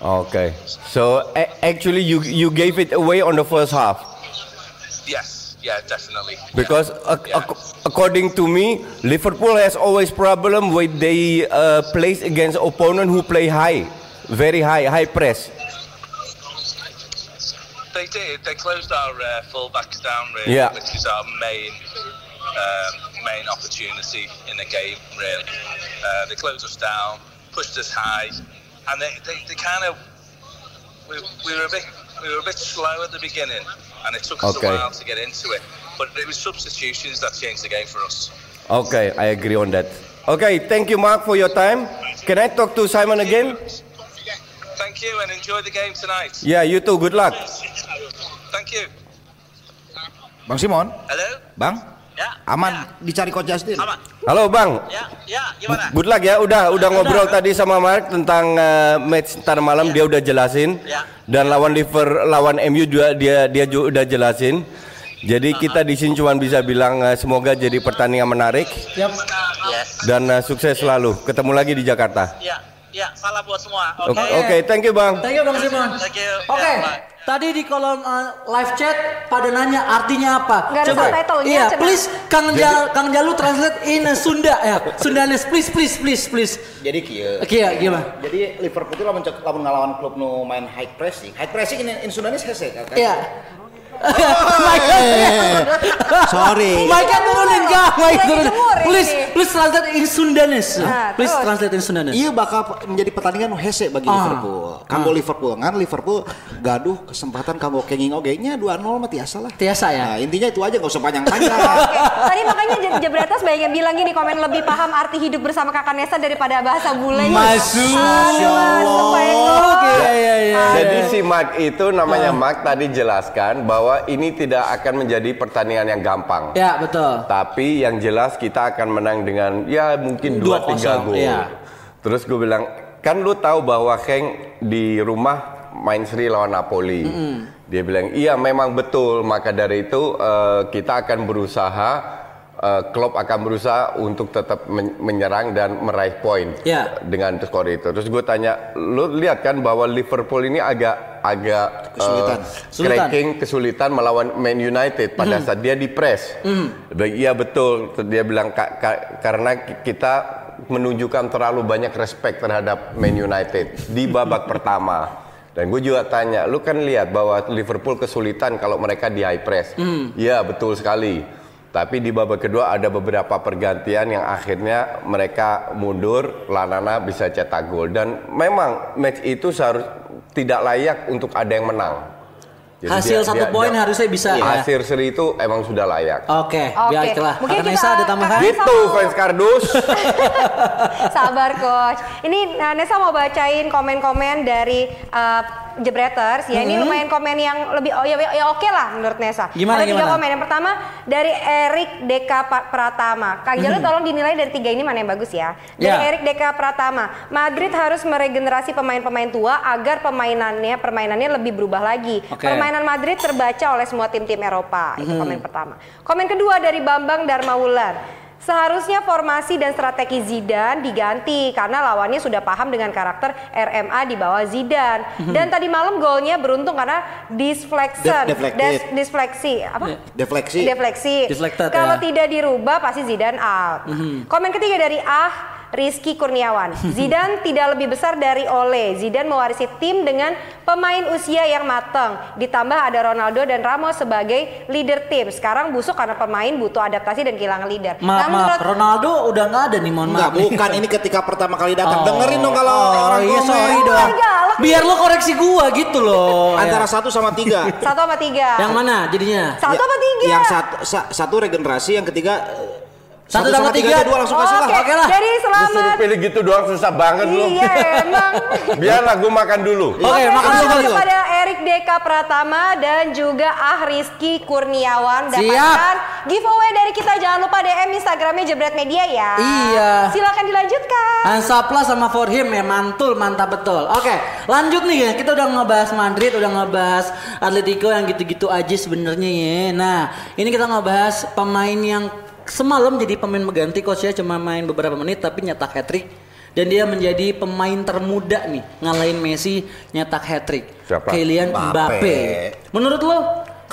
Okay. So actually, you you gave it away on the first half Yes, yeah, definitely. because ac- Yeah. ac- according to me, Liverpool has always problem when they uh, place against opponent who play high, very high, high press. They did. They closed our uh, fullbacks down, really, Yeah. which is our main um, main opportunity in the game. Really, uh, they closed us down, pushed us high, and they, they, they kind of we, we were a bit we were a bit slow at the beginning, and it took us Okay. a while to get into it. But it was substitutions that changed the game for us. Okay, I agree on that. Okay, thank you, Mark, for your time. Can I talk to Simon again? Thank you and enjoy the game tonight. Yeah, you too. Good luck. Bang Simon, Halo? Bang, Ya. aman Ya. dicari Coach Justin. Aman. Halo, Bang. Ya, ya, gimana? Good luck ya. Udah udah ngobrol tadi sama Mark tentang eh, match ntar malam dia udah jelasin. Ya. Dan lawan Liver lawan MU juga dia dia juga udah jelasin. Jadi kita di sini cuma bisa bilang eh, semoga jadi pertandingan menarik Yap. Yes. dan eh, sukses selalu. Ketemu lagi di Jakarta. Ya, ya, salam buat semua. Oke, Oke. oke, thank you, Bang. Thank you Bang Simon. Thank you. Oke, Ya, bye. Tadi di kolom uh, live chat pada nanya artinya apa? Nggak ada subtitle-nya, Iya, Cena. please Kang Jal, Kang Jalu translate in Sunda ya. Sundanese, please, please, please, please. Jadi kieu. Oke ya, gimana? Jadi Liverpool itu lamun cek lamun ngalawan klub nu main high pressing. High pressing in, in Sundanese hese kan? Iya. Sorry. Mic-nya turunin mic Lagi turunin. Please, please translate in Sundanese. Nah, please terus. translate in Sundanese. Iya bakal menjadi pertandingan nu hese bagi Ah. Liverpool. Kanggo Liverpool ngan Liverpool gaduh kesempatan kanggo kenging oge nya 2-0 mah tiasa lah. Tiasa ya. Nah, intinya itu aja nggak usah panjang-panjang. Tadi makanya Je- Jebretas banyak yang bilang gini komen lebih paham arti hidup bersama Kakak Nesa daripada bahasa bule. Masuk. Aduh, masuk. Oke, ya, ya, ya. Jadi si Mark itu namanya Mark tadi jelaskan bahwa ini tidak akan menjadi pertandingan yang gampang. Ya, betul. Tapi yang jelas kita akan menang dengan ya mungkin 2-3 2-0, gol. iya. Terus gue bilang, kan lu tahu bahwa Heng di rumah main seri lawan Napoli. Dia bilang, iya memang betul. Maka dari itu eh, kita akan berusaha, eh, Klopp akan berusaha untuk tetap men- menyerang dan meraih poin Ya. dengan skor itu. Terus gue tanya, lu lihat kan bahwa Liverpool ini agak agak eh, Kesulitan. Kesulitan. cracking kesulitan melawan Man United pada saat dia di press. Iya betul. Dia bilang "Ka- ka- karena ki- kita menunjukkan terlalu banyak respect terhadap Man United di babak pertama. Dan gue juga tanya, lu kan lihat bahwa Liverpool kesulitan kalau mereka di high press. Iya betul sekali. Tapi di babak kedua ada beberapa pergantian yang akhirnya mereka mundur, Lanana bisa cetak gol. Dan memang match itu seharus tidak layak untuk ada yang menang. Jadi Hasil dia- satu poin harusnya bisa ya. Hasil seri itu emang sudah layak. Oke, Oke, baiklah. mungkin Nesa ada tambahan? Gitu fans kardus. Sabar coach. Ini uh, Nesa mau bacain komen-komen dari uh, Jebreters ya. Ini lumayan komen yang lebih oh, ya, ya, ya oke lah menurut Nesa. Gimana, Ada tiga gimana? komen. Yang pertama dari Erik Deka Pratama. Kang Jalu tolong dinilai dari tiga ini mana yang bagus ya. Dari Ya. Erik Deka Pratama. Madrid harus meregenerasi pemain-pemain tua agar permainannya permainannya lebih berubah lagi. Oke. Permainan Madrid terbaca oleh semua tim-tim Eropa. Itu komen pertama. Komen kedua dari Bambang Darmawulan. Seharusnya formasi dan strategi Zidane diganti karena lawannya sudah paham dengan karakter RMA di bawah Zidane. Dan tadi malam golnya beruntung karena disflection, De-. Des- disfleksi, apa? Defleksi. Defleksi. Deflected, Kalau ya. tidak dirubah pasti Zidane out. Komen ketiga dari Ah Rizky Kurniawan. Zidane tidak lebih besar dari Ole. Zidane mewarisi tim dengan pemain usia yang matang. Ditambah ada Ronaldo dan Ramos sebagai leader tim. Sekarang busuk karena pemain butuh adaptasi dan kehilangan leader. Maaf, Nah, menurut- Ronaldo udah nggak ada nih, mohon Enggak, maaf. nih. bukan ini ketika pertama kali datang. Oh. Dengerin dong kalau Oh, orang iya, sorry dong. Oh, Biar lo koreksi gua gitu loh. Antara Ya. satu sama tiga. Satu sama tiga. Yang mana jadinya? Satu Ya, apa tiga? Yang satu, sa- satu regenerasi, yang ketiga Satu sama tiga. dua langsung Oh, kasih lah. Oke, lah. jadi Disuruh selamat. pilih gitu doang susah banget lu. Iya emang. Biarlah gue makan dulu. Oke, Oke, makan selamat dulu. kepada Erik Deka Pratama dan juga Ah Rizky Kurniawan Siap. dapatkan giveaway dari kita. Jangan lupa DM Instagramnya Jebret Media ya. Iya. Silakan dilanjutkan. Hansapla sama for him ya mantul mantap betul. Oke, lanjut nih ya. Kita udah ngebahas Madrid, udah ngebahas Atletico yang gitu-gitu aja sebenarnya ya. Nah, ini kita ngebahas pemain yang semalam jadi pemain mengganti coach ya cuma main beberapa menit tapi nyetak hat trick dan dia menjadi pemain termuda nih ngalahin Messi nyetak hat trick. Siapa? Kylian Mbappe. Mbappe. Menurut lo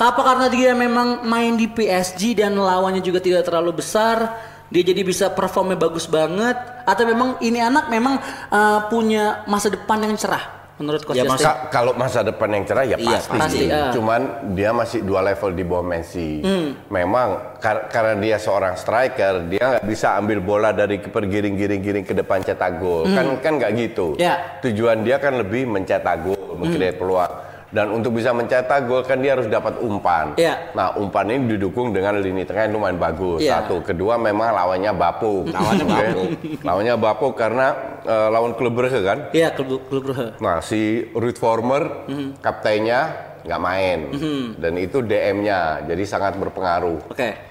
apa karena dia memang main di PSG dan lawannya juga tidak terlalu besar dia jadi bisa performnya bagus banget atau memang ini anak memang uh, punya masa depan yang cerah menurut coach Ya, Justin? Masa kalau masa depan yang cerah ya Iya, pasti. pasti, ah. Cuman dia masih dua level di bawah Messi. Memang kar- karena dia seorang striker, dia nggak bisa ambil bola dari pergiring-giring-giring ke depan cetak gol. Kan kan nggak gitu. Ya. Tujuan dia kan lebih mencetak gol, mengkreat peluang. Dan untuk bisa mencetak gol kan dia harus dapat umpan. Iya. Nah, umpan ini didukung dengan lini tengah yang lumayan bagus. Iya. Satu, kedua memang lawannya bapuk. Lawannya Oke. bapuk. lawannya bapuk karena eh, lawan klub Brugge kan. Iya, klub klub Brugge. Nah, si Ruud Vormer, Mhm. kaptennya nggak main. Dan itu DM-nya, jadi sangat berpengaruh. Oke.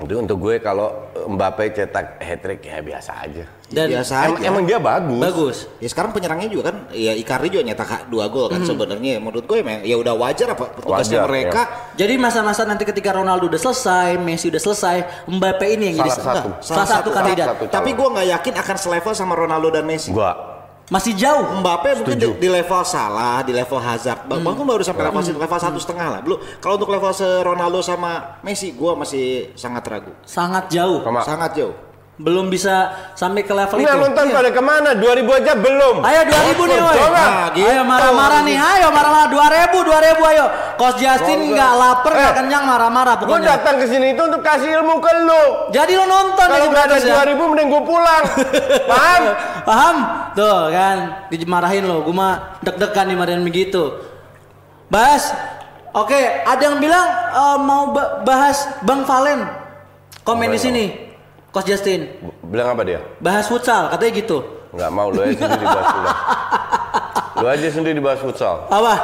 Jadi untuk gue kalau Mbappe cetak hat-trick ya biasa aja. Dan Biasa Em- aja. emang dia bagus. bagus. Ya sekarang penyerangnya juga kan, ya Icardi juga nyetak dua gol kan sebenarnya. Menurut gue emang ya udah wajar apa tugasnya Wajar, mereka. Jadi masa-masa nanti ketika Ronaldo udah selesai, Messi udah selesai, Mbappe ini yang jadi Salah satu. salah, satu kandidat. satu. Tapi gue nggak yakin akan selevel sama Ronaldo dan Messi. Gua Masih jauh. Mbappe mungkin di, di level salah, di level Hazard. Bang Bang baru sampai level situ, level satu setengah lah. Belum. Kalau untuk level se Ronaldo sama Messi, gue masih sangat ragu. Sangat jauh. sama Sangat jauh. Belum bisa sampai ke level Ini itu. nonton Iya. pada ke mana? 2000 aja belum. Ayo 2000 nih woi. Nah, gitu. Ayo marah-marah nih. Ayo marah-marah 2000 2000 ayo. Coach Justin nggak lapar nggak Eh, kenyang marah-marah Gue pokoknya. datang ke sini itu untuk kasih ilmu ke lu. Jadi lo nonton Kalau nggak ada ya. 2000 mending gue pulang. Paham? Paham? Tuh kan dimarahin lo. Gue mah deg-degan nih marahin begitu. Bahas. Oke, ada yang bilang eh, mau ba- bahas Bang Valen. Komen di sini. Coach Justin. Bilang apa dia? Bahas futsal katanya gitu. Nggak mau lu aja sendiri dibahas futsal. Lu aja sendiri dibahas futsal. Apa?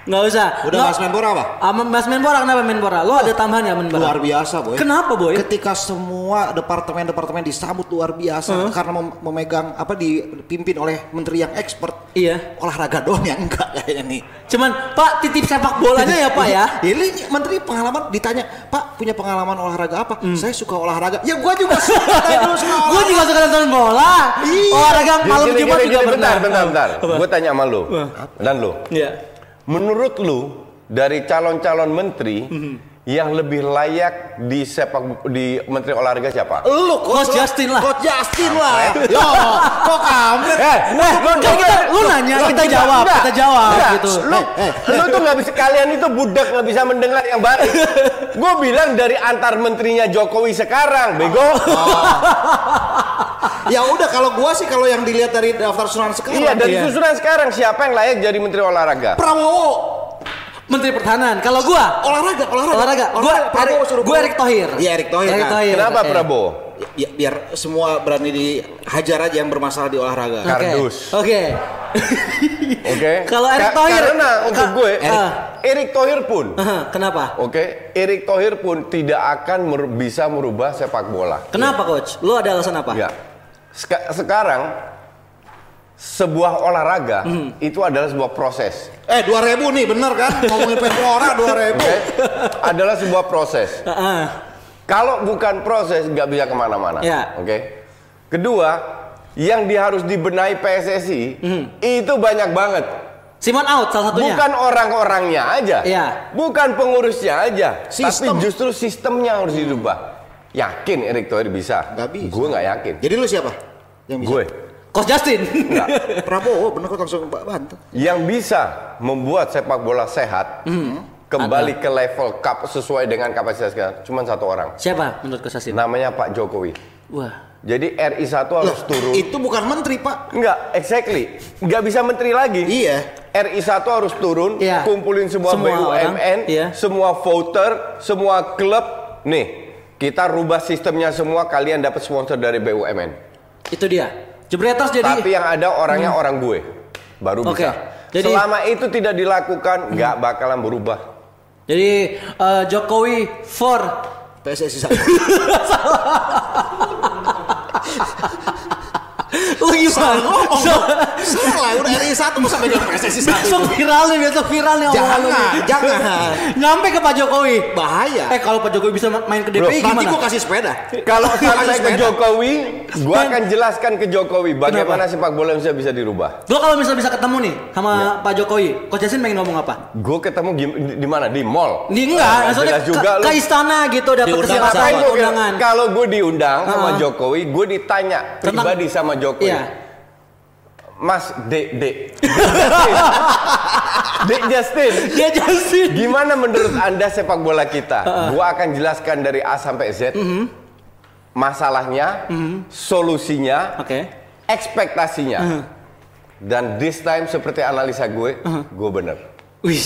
Nggak usah. Udah Nggak- Mas Menpora apa? Ah, Mas Menpora kenapa Menpora? Lo ada tambahan ya Menpora? Luar biasa, boy. Kenapa boy? Ketika semua departemen-departemen disambut luar biasa karena mem- memegang apa dipimpin oleh menteri yang expert. Iya. Olahraga doang yang enggak kayaknya nih. Cuman Pak titip sepak bolanya ya Pak ya. Ini menteri pengalaman ditanya, "Pak, punya pengalaman olahraga apa?" Saya suka olahraga. Ya gua juga suka. Olahraga. juga suka nonton bola. Iya. Olahraga malam Jumat juga bentar, bentar, bentar. Gue tanya sama lu dan lu. Iya. Menurut lu dari calon-calon menteri Mhm. yang lebih layak di sepak di menteri olahraga siapa? Lu Coach Justin lah. Coach Justin lah. Yo, kok kampret? Eh, Eh, kan kita, lu nanya, kita jawab, Enggak, kita jawab enggak. gitu. Lu, lu tuh nggak bisa kalian itu budak nggak bisa mendengar yang baik. Gue bilang dari antar menterinya Jokowi sekarang, bego. Ya udah kalau gua sih kalau yang dilihat dari daftar susunan sekarang. iya, dari Iya. susunan sekarang siapa yang layak jadi menteri olahraga? Prabowo. Menteri Pertahanan. Kalau gua Olahraga, olahraga. olahraga, gua Prabowo suruh gua Erick Thohir. Iya, Erick Thohir. Erick kan. Thohir. Kenapa Iya. Prabowo? Ya, biar semua berani dihajar aja yang bermasalah di olahraga. Oke. Kardus. Oke. Oke. Kalau Erick Thohir Karena untuk Ka- gue, Ah. Erick Thohir pun, Aha, Kenapa? oke, Erick Thohir pun tidak akan mer- bisa merubah sepak bola. Kenapa coach? Lu ada alasan apa? Ya. Seka- sekarang sebuah olahraga Hmm. itu adalah sebuah proses. Eh 2000 nih bener kan? Ngomongin Menpora 2000. Oke, adalah sebuah proses. Heeh. Kalau bukan proses nggak bisa ke mana-mana. Ya. Oke. Kedua, yang di harus dibenahi PSSI Hmm. itu banyak banget. Simon out salah satunya. Bukan orang-orangnya aja. Iya. Bukan pengurusnya aja. Sistem. Tapi justru sistemnya harus dirubah. Yakin Erick Thohir bisa? Nggak bisa. Gue nggak yakin. Jadi lu siapa? Yang bisa? Gue. Coach Justin. Nggak. Prabowo bener kok langsung bantu. Yang bisa membuat sepak bola sehat kembali ke level cup sesuai dengan kapasitas kita cuma satu orang. Siapa menurut Coach Justin? Namanya Pak Jokowi. Wah. Jadi RI 1 harus turun. Itu bukan menteri pak. Enggak, exactly. Enggak bisa menteri lagi. Iya. RI 1 harus turun, Iya. kumpulin semua, Semua orang, BUMN, iya. semua voter, semua klub. Nih, kita rubah sistemnya semua, kalian dapat sponsor dari BUMN. Itu dia. Jebreters jadi Tapi yang ada orangnya orang gue. Baru Oke. bisa. Jadi- Selama itu tidak dilakukan, nggak bakalan berubah. jadi eh, Jokowi for PSSI satu. Gimana? ngomong dong. Salah, udah RI satu masa megang PSSI satu. Besok viral nih, besok viral nih omongan lu. Jangan, jangan. Nyampe ke Pak Jokowi. Bahaya. Eh kalau Pak Jokowi bisa main ke DPI Nanti gimana? gua kasih sepeda. Kalau sampai ke. Jokowi, gue akan jelaskan ke Jokowi bagaimana sepak bola Indonesia bisa dirubah. Gua kalau misalnya bisa ketemu nih sama Pak Jokowi, Coach Justin pengen ngomong apa? Gue ketemu di, di mana? Di mall. Ini enggak, Ah, maksudnya ke, ke istana gitu dapat kesempatan gua undangan. Kalau gue diundang sama. Jokowi, gue ditanya pribadi sama Jokowi. Iya. Mas, dek, dek. dek Justin. Dia Justin. Gimana menurut anda sepak bola kita? Gue akan jelaskan dari A sampai Z. Mhm. Masalahnya, solusinya, Oke. ekspektasinya. Mhm. Dan this time seperti analisa gue, gue bener. Wih,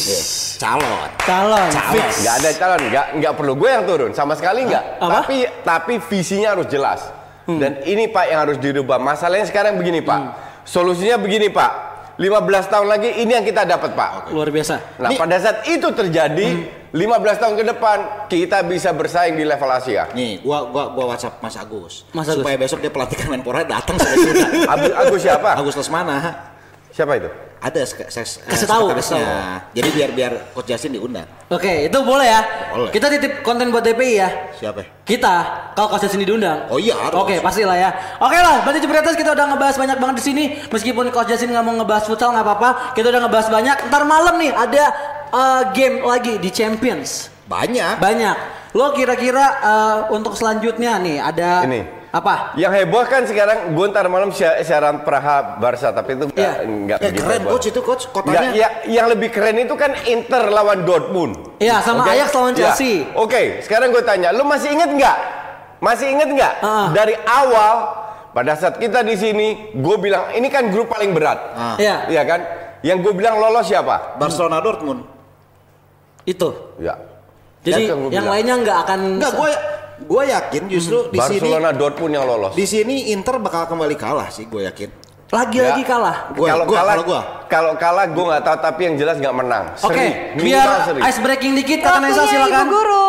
Calon. calon, fix. Nggak ada calon, nggak nggak perlu gue yang turun sama sekali nggak. Hmm. Tapi tapi visinya harus jelas. Dan ini Pak yang harus dirubah. Masalahnya sekarang begini Pak. Solusinya begini Pak. 15 tahun lagi ini yang kita dapat Pak. Luar biasa. Nah Nih- pada saat itu terjadi Hmm. 15 tahun ke depan kita bisa bersaing di level Asia. Nih, gua gua gua WhatsApp Mas Agus. Mas Agus. Supaya besok dia pelatih Menpora datang sampai Sunda. Agus, Agus siapa? Agus Lesmana. Siapa itu? Ada sek- Kasih tahu, sekretarisnya. kasih Jadi biar biar Coach Jasin diundang. Oke, itu boleh ya. Boleh. Kita titip konten buat DPI ya. Siapa? ya? Kita kalau kasus ini diundang. Oh iya. Oke, pastilah ya. Oke lah, berarti Jebretas kita udah ngebahas banyak banget di sini. Meskipun Coach Jasin nggak mau ngebahas futsal nggak apa-apa, kita udah ngebahas banyak. Ntar malam nih ada uh, game lagi di Champions. Banyak. Banyak. Lo kira-kira uh, untuk selanjutnya nih ada Ini. Apa? Yang heboh kan sekarang gue ntar malam si- siaran Praha Barca tapi itu nggak Iya. nggak Eh, begitu keren heboh. coach itu coach Nggak, kotanya. ya, yang lebih keren itu kan Inter lawan Dortmund. Iya, sama Oke? Ajax lawan Ya. Chelsea. Oke, sekarang gue tanya, lu masih inget nggak? Masih inget nggak? Ah. Dari awal pada saat kita di sini, gue bilang ini kan grup paling berat. Ah. Iya, Iya kan? Yang gue bilang lolos siapa? Barcelona Dortmund. itu. Ya. Jadi yang yang bilang. lainnya nggak akan Enggak, gue gue yakin justru di sini Barcelona Dortmund yang lolos. di sini Inter bakal kembali kalah sih, gue yakin. lagi-lagi Ya. kalah. Gua- kalau gua- kalah, kalau gua. kalau kalah gue nggak tahu tapi yang jelas nggak menang. Oke. Minimal biar seri. ice breaking dikit kata Nesa silakan. Ibu Guru.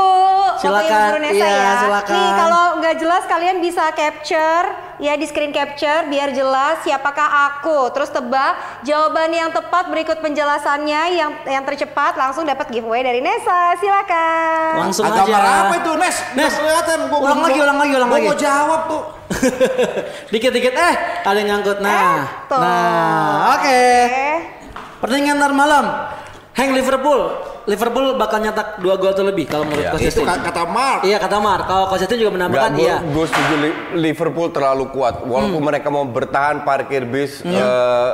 Silakan, Ibu Guru Nesa iya, ya. silakan. Nih kalau nggak jelas kalian bisa capture ya di screen capture biar jelas siapakah aku. Terus tebak jawaban yang tepat berikut penjelasannya yang yang tercepat langsung dapat giveaway dari Nesa. Silakan. Langsung Agama aja. apa itu, Nes? Nes, kelihatan. Gua ulang lagi, ulang lagi, ulang gua lagi. mau jawab tuh. Dikit-dikit eh ada yang nyangkut. Nah, Eh, nah, oke. Oke. Pertandingan ntar malam. Hank Liverpool. Liverpool bakal nyetak dua gol atau lebih kalau menurut. Coach Itu Justin. kata Mark. Iya kata Mar. Kalau Coach Justin juga menambahkan iya. gue setuju Li- Liverpool terlalu kuat. Walaupun Hmm. mereka mau bertahan parkir bis, eh,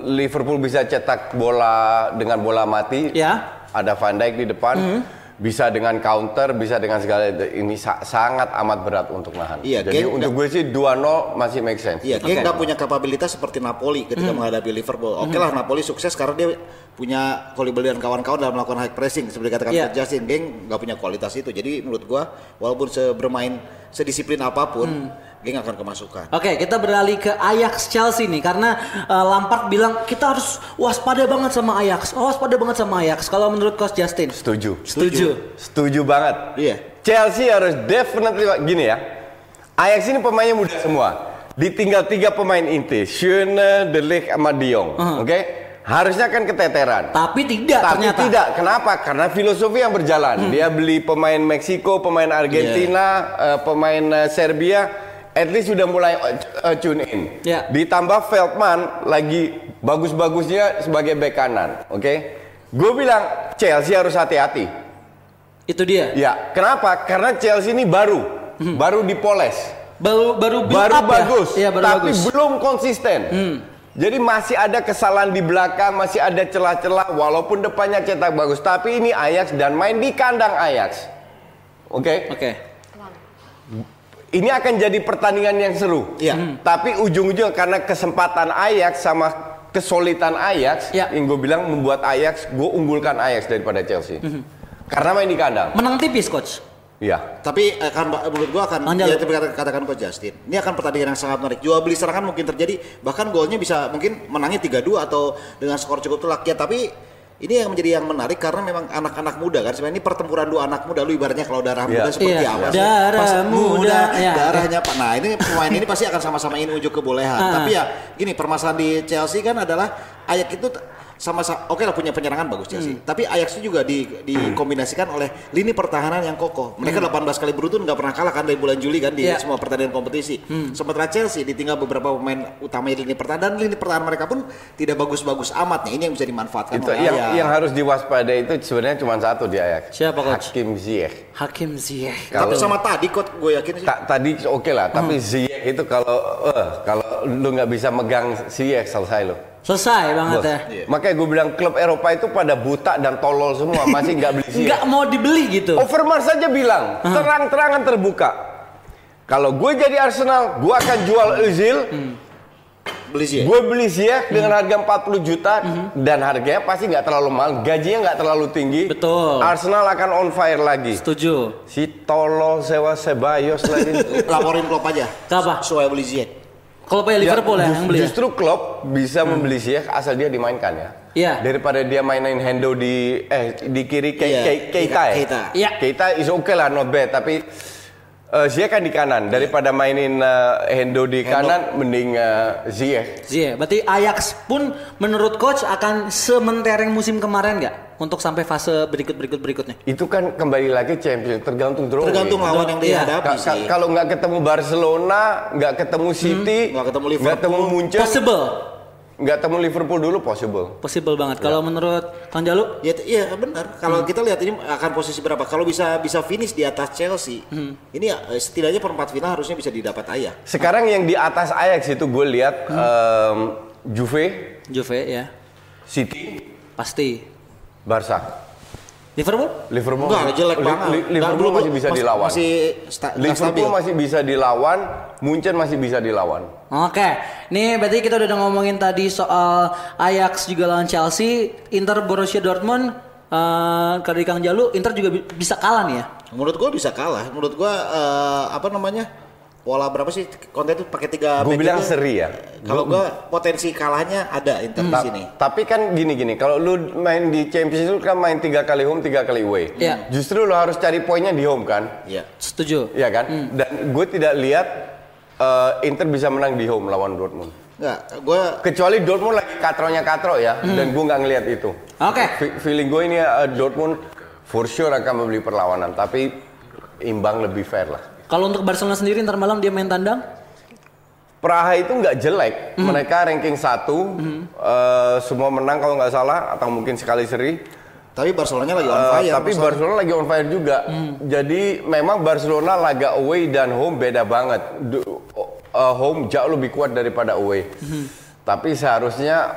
Liverpool bisa cetak bola dengan bola mati. Ya. Ada Van Dijk di depan. Hmm. Bisa dengan counter, bisa dengan segala ini sa- sangat amat berat untuk nahan. Iya, Jadi geng- untuk gue sih 2-0 masih make sense. Iya, dia Oke. nggak punya kapabilitas seperti Napoli ketika Hmm. menghadapi Liverpool. Oke lah, Napoli sukses karena dia punya Kolibali dan kawan-kawan dalam melakukan high pressing seperti katakan. Coach Justin. Geng nggak punya kualitas itu. Jadi menurut gua, walaupun sebermain sedisiplin apa pun, geng akan kemasukan. Oke, kita beralih ke Ajax Chelsea nih karena uh, Lampard bilang kita harus waspada banget sama Ajax. Oh, waspada banget sama Ajax. Kalau menurut Coach Justin, Setuju. setuju. Setuju banget. Iya. Chelsea harus definitely gini ya. Ajax ini pemainnya muda semua. Ditinggal tiga pemain inti, Schöne, De Ligt, sama De Jong. Oke? Harusnya kan keteteran. Tapi tidak Tapi ternyata. tidak. Kenapa? Karena filosofi yang berjalan. Dia beli pemain Meksiko, pemain Argentina, eh, pemain eh, Serbia. At least sudah mulai eh, eh, tune in. Ya. Ditambah Feldman lagi bagus-bagusnya sebagai bek kanan. Oke? Gue bilang Chelsea harus hati-hati. Itu dia. Ya, kenapa? Karena Chelsea ini baru, baru dipoles, Baru baru build baru up ya? bagus, Iya, baru tapi bagus. belum konsisten. Jadi masih ada kesalahan di belakang, masih ada celah-celah. Walaupun depannya cetak bagus, tapi ini Ajax dan main di kandang Ajax. Oke, Oke. Ini akan jadi pertandingan yang seru. Iya. Tapi ujung-ujung karena kesempatan Ajax sama kesulitan Ajax, Iya. yang gue bilang membuat Ajax, gue unggulkan Ajax daripada Chelsea. Karena main di kandang. Menang tipis, coach. Iya. Tapi akan menurut gua akan ya kata- katakan Coach Justin. Ini akan pertandingan yang sangat menarik. Jual beli serangan mungkin terjadi, bahkan golnya bisa mungkin menangnya 3-2 atau dengan skor cukup telak ya, tapi ini yang menjadi yang menarik karena memang anak-anak muda kan sebenarnya ini pertempuran dua anak muda lu ibaratnya kalau darah muda seperti Iya. apa sih? Darah Pas muda, iya. darahnya Pak. Nah, ini pemain ini pasti akan sama-sama ingin unjuk kebolehan. Ah. Tapi ya gini, permasalahan di Chelsea kan adalah Ajax itu sama oke lah punya penyerangan bagus Chelsea. Hmm. Tapi Ajax itu juga di, dikombinasikan oleh lini pertahanan yang kokoh. Mereka 18 kali beruntun nggak pernah kalah kan dari bulan Juli kan di Hmm. Iya. semua pertandingan kompetisi. Sementara Chelsea ditinggal beberapa pemain utama di lini pertahanan dan lini pertahanan mereka pun tidak bagus-bagus amat. Nah, ini yang bisa dimanfaatkan Itu oleh yang Ajax. yang harus diwaspadai itu sebenarnya cuma satu di Ajax. Siapa, Coach? Hakim Ziyech. Hakim Ziyech. Tapi sama tadi kok gue yakin sih. Ta- tadi oke lah, tapi Hmm. Ziyech itu kalau eh, kalau lu nggak bisa megang Ziyech selesai lu. Selesai banget Bos. ya. Iya. Makanya gue bilang klub Eropa itu pada buta dan tolol semua, masih nggak beli Ziyech. Nggak mau dibeli gitu. Overmars saja bilang terang-terangan terbuka. Kalau gue jadi Arsenal, gue akan jual Özil Beli Ziyech. Gue beli Ziyech dengan harga 40 juta dan harganya pasti nggak terlalu mahal, gajinya nggak terlalu tinggi. Betul. Arsenal akan on fire lagi. Setuju. Si tolo sewa Sebayos lagi. Laporin Klopp aja. Apa? Supaya beli Ziyech. Kalau kayak Liverpool ya, just- yang beli ya? Justru Klopp bisa membeli Ziyech asal dia dimainkan ya. Iya. Daripada dia mainin Hendo di eh di kiri Ke, Iya, Ke- Keita ya. Keita. Iya. Keita is okay lah not bad tapi eh, Ziyech kan di kanan daripada mainin eh, Hendo di kanan mending eh, Ziyech. Iya, berarti Ajax pun menurut coach akan sementereng musim kemarin nggak untuk sampai fase berikut berikut berikutnya? Itu kan kembali lagi Champions tergantung drawing. Tergantung lawan yang Iya. dihadapi Ka- ka- kalau nggak ketemu Barcelona, nggak ketemu City, nggak ketemu Liverpool. nggak ketemu Munchen, Possible, nggak ketemu Liverpool dulu possible. possible banget. Ya. Kalau menurut Kang Jalu, Ya, iya benar. Kalau kita lihat ini akan posisi berapa? Kalau bisa bisa finish di atas Chelsea, ini ya, eh, setidaknya perempat final harusnya bisa didapat ayah. Sekarang yang di atas Ajax itu gue lihat em, Juve, Juve ya, City, pasti. Barca. Liverpool? Liverpool Enggak, jelek Li- banget. Li- Liverpool masih bisa mas- dilawan. Masih sta- Liverpool stabil. masih bisa dilawan, Munchen masih bisa dilawan. Oke, nih berarti kita udah ngomongin tadi soal Ajax juga lawan Chelsea, Inter Borussia Dortmund, eh dari Kang Jalu, Inter juga bi- bisa kalah nih ya. Menurut gua bisa kalah. Menurut gua eh, apa namanya? Pola berapa sih konten itu pakai tiga Gue bilang itu? seri ya. Kalau gua potensi kalahnya ada Inter di Ta- sini. Tapi kan gini-gini, kalau lu main di Champions itu kan main tiga kali home, tiga kali away. Iya. Justru lu harus cari poinnya di home kan, Iya. Setuju. Iya kan? Dan gue tidak lihat eh, Inter bisa menang di home lawan Dortmund. Enggak, gua Kecuali Dortmund lagi katronya katro ya, dan gue nggak ngelihat itu. Oke. Fe- Feeling gue ini eh, Dortmund for sure akan membeli perlawanan, tapi imbang lebih fair lah. Kalau untuk Barcelona sendiri ntar malam dia main tandang, Praha itu nggak jelek, mereka ranking satu, eh, semua menang kalau nggak salah, atau mungkin sekali seri. tapi Barcelona lagi on Eh, fire. tapi masalah. Barcelona lagi on fire juga. Jadi memang Barcelona laga away dan home beda banget. Du- eh, home jauh lebih kuat daripada away. Tapi seharusnya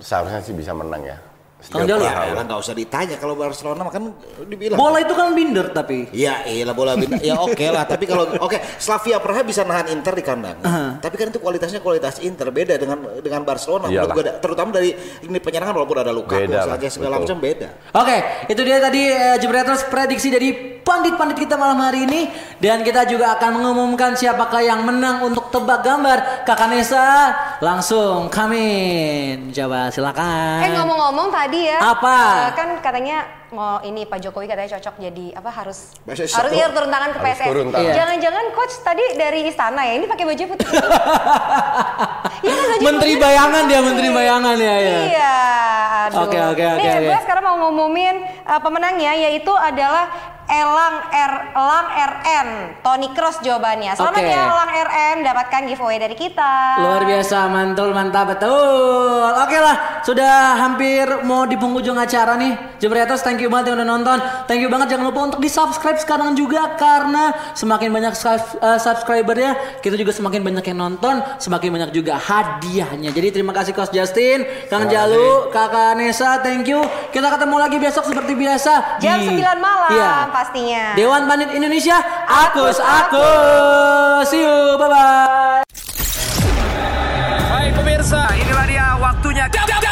seharusnya sih bisa menang ya. Kang Setiap Jalu? Praha. Ya, nggak usah ditanya kalau Barcelona kan dibilang. bola itu kan binder tapi. Ya iyalah bola bintang. Ya oke lah, tapi kalau oke Slavia Praha bisa nahan Inter di kandang. Tapi kan itu kualitasnya kualitas Inter beda dengan dengan Barcelona Iyalah. gua ada- terutama dari ini penyerangan walaupun ada Lukaku Beda lah, segala betul. macam beda. Oke, itu dia tadi eh, Jebreters prediksi dari pandit-pandit kita malam hari ini dan kita juga akan mengumumkan siapakah yang menang untuk tebak gambar. Kakak Nesa, langsung kami coba silakan. Eh ngomong-ngomong tadi ya. Apa? eh, kan katanya mau ini Pak Jokowi katanya cocok jadi apa harus harus iya turun tangan ke. Iya. Jangan-jangan coach tadi dari istana ya. Ini pakai baju putih. Iya kan baju Menteri putih. bayangan dia, menteri bayangan ya. ya. Iya. Aduh. Oke, oke, oke, Nih, oke. gue sekarang mau ngumumin uh, pemenangnya yaitu adalah Elang R Elang RN. Tony Cross jawabannya. Selamat Oke. ya Elang RN dapatkan giveaway dari kita. Luar biasa, mantul, mantap, betul. Oke lah, sudah hampir mau di penghujung acara nih. Jebretos, thank you banget yang udah nonton. Thank you banget, jangan lupa untuk di subscribe sekarang juga karena semakin banyak eh, subscribernya, kita juga semakin banyak yang nonton, semakin banyak juga hadiahnya. Jadi terima kasih Coach Justin, Kang Jalu, Kakak Nesa, thank you. Kita ketemu lagi besok seperti biasa Jam di- 9 malam Iya pastinya. Dewan Bandit Indonesia, akus akus. See you, bye bye. Hai pemirsa, inilah dia waktunya. Jam.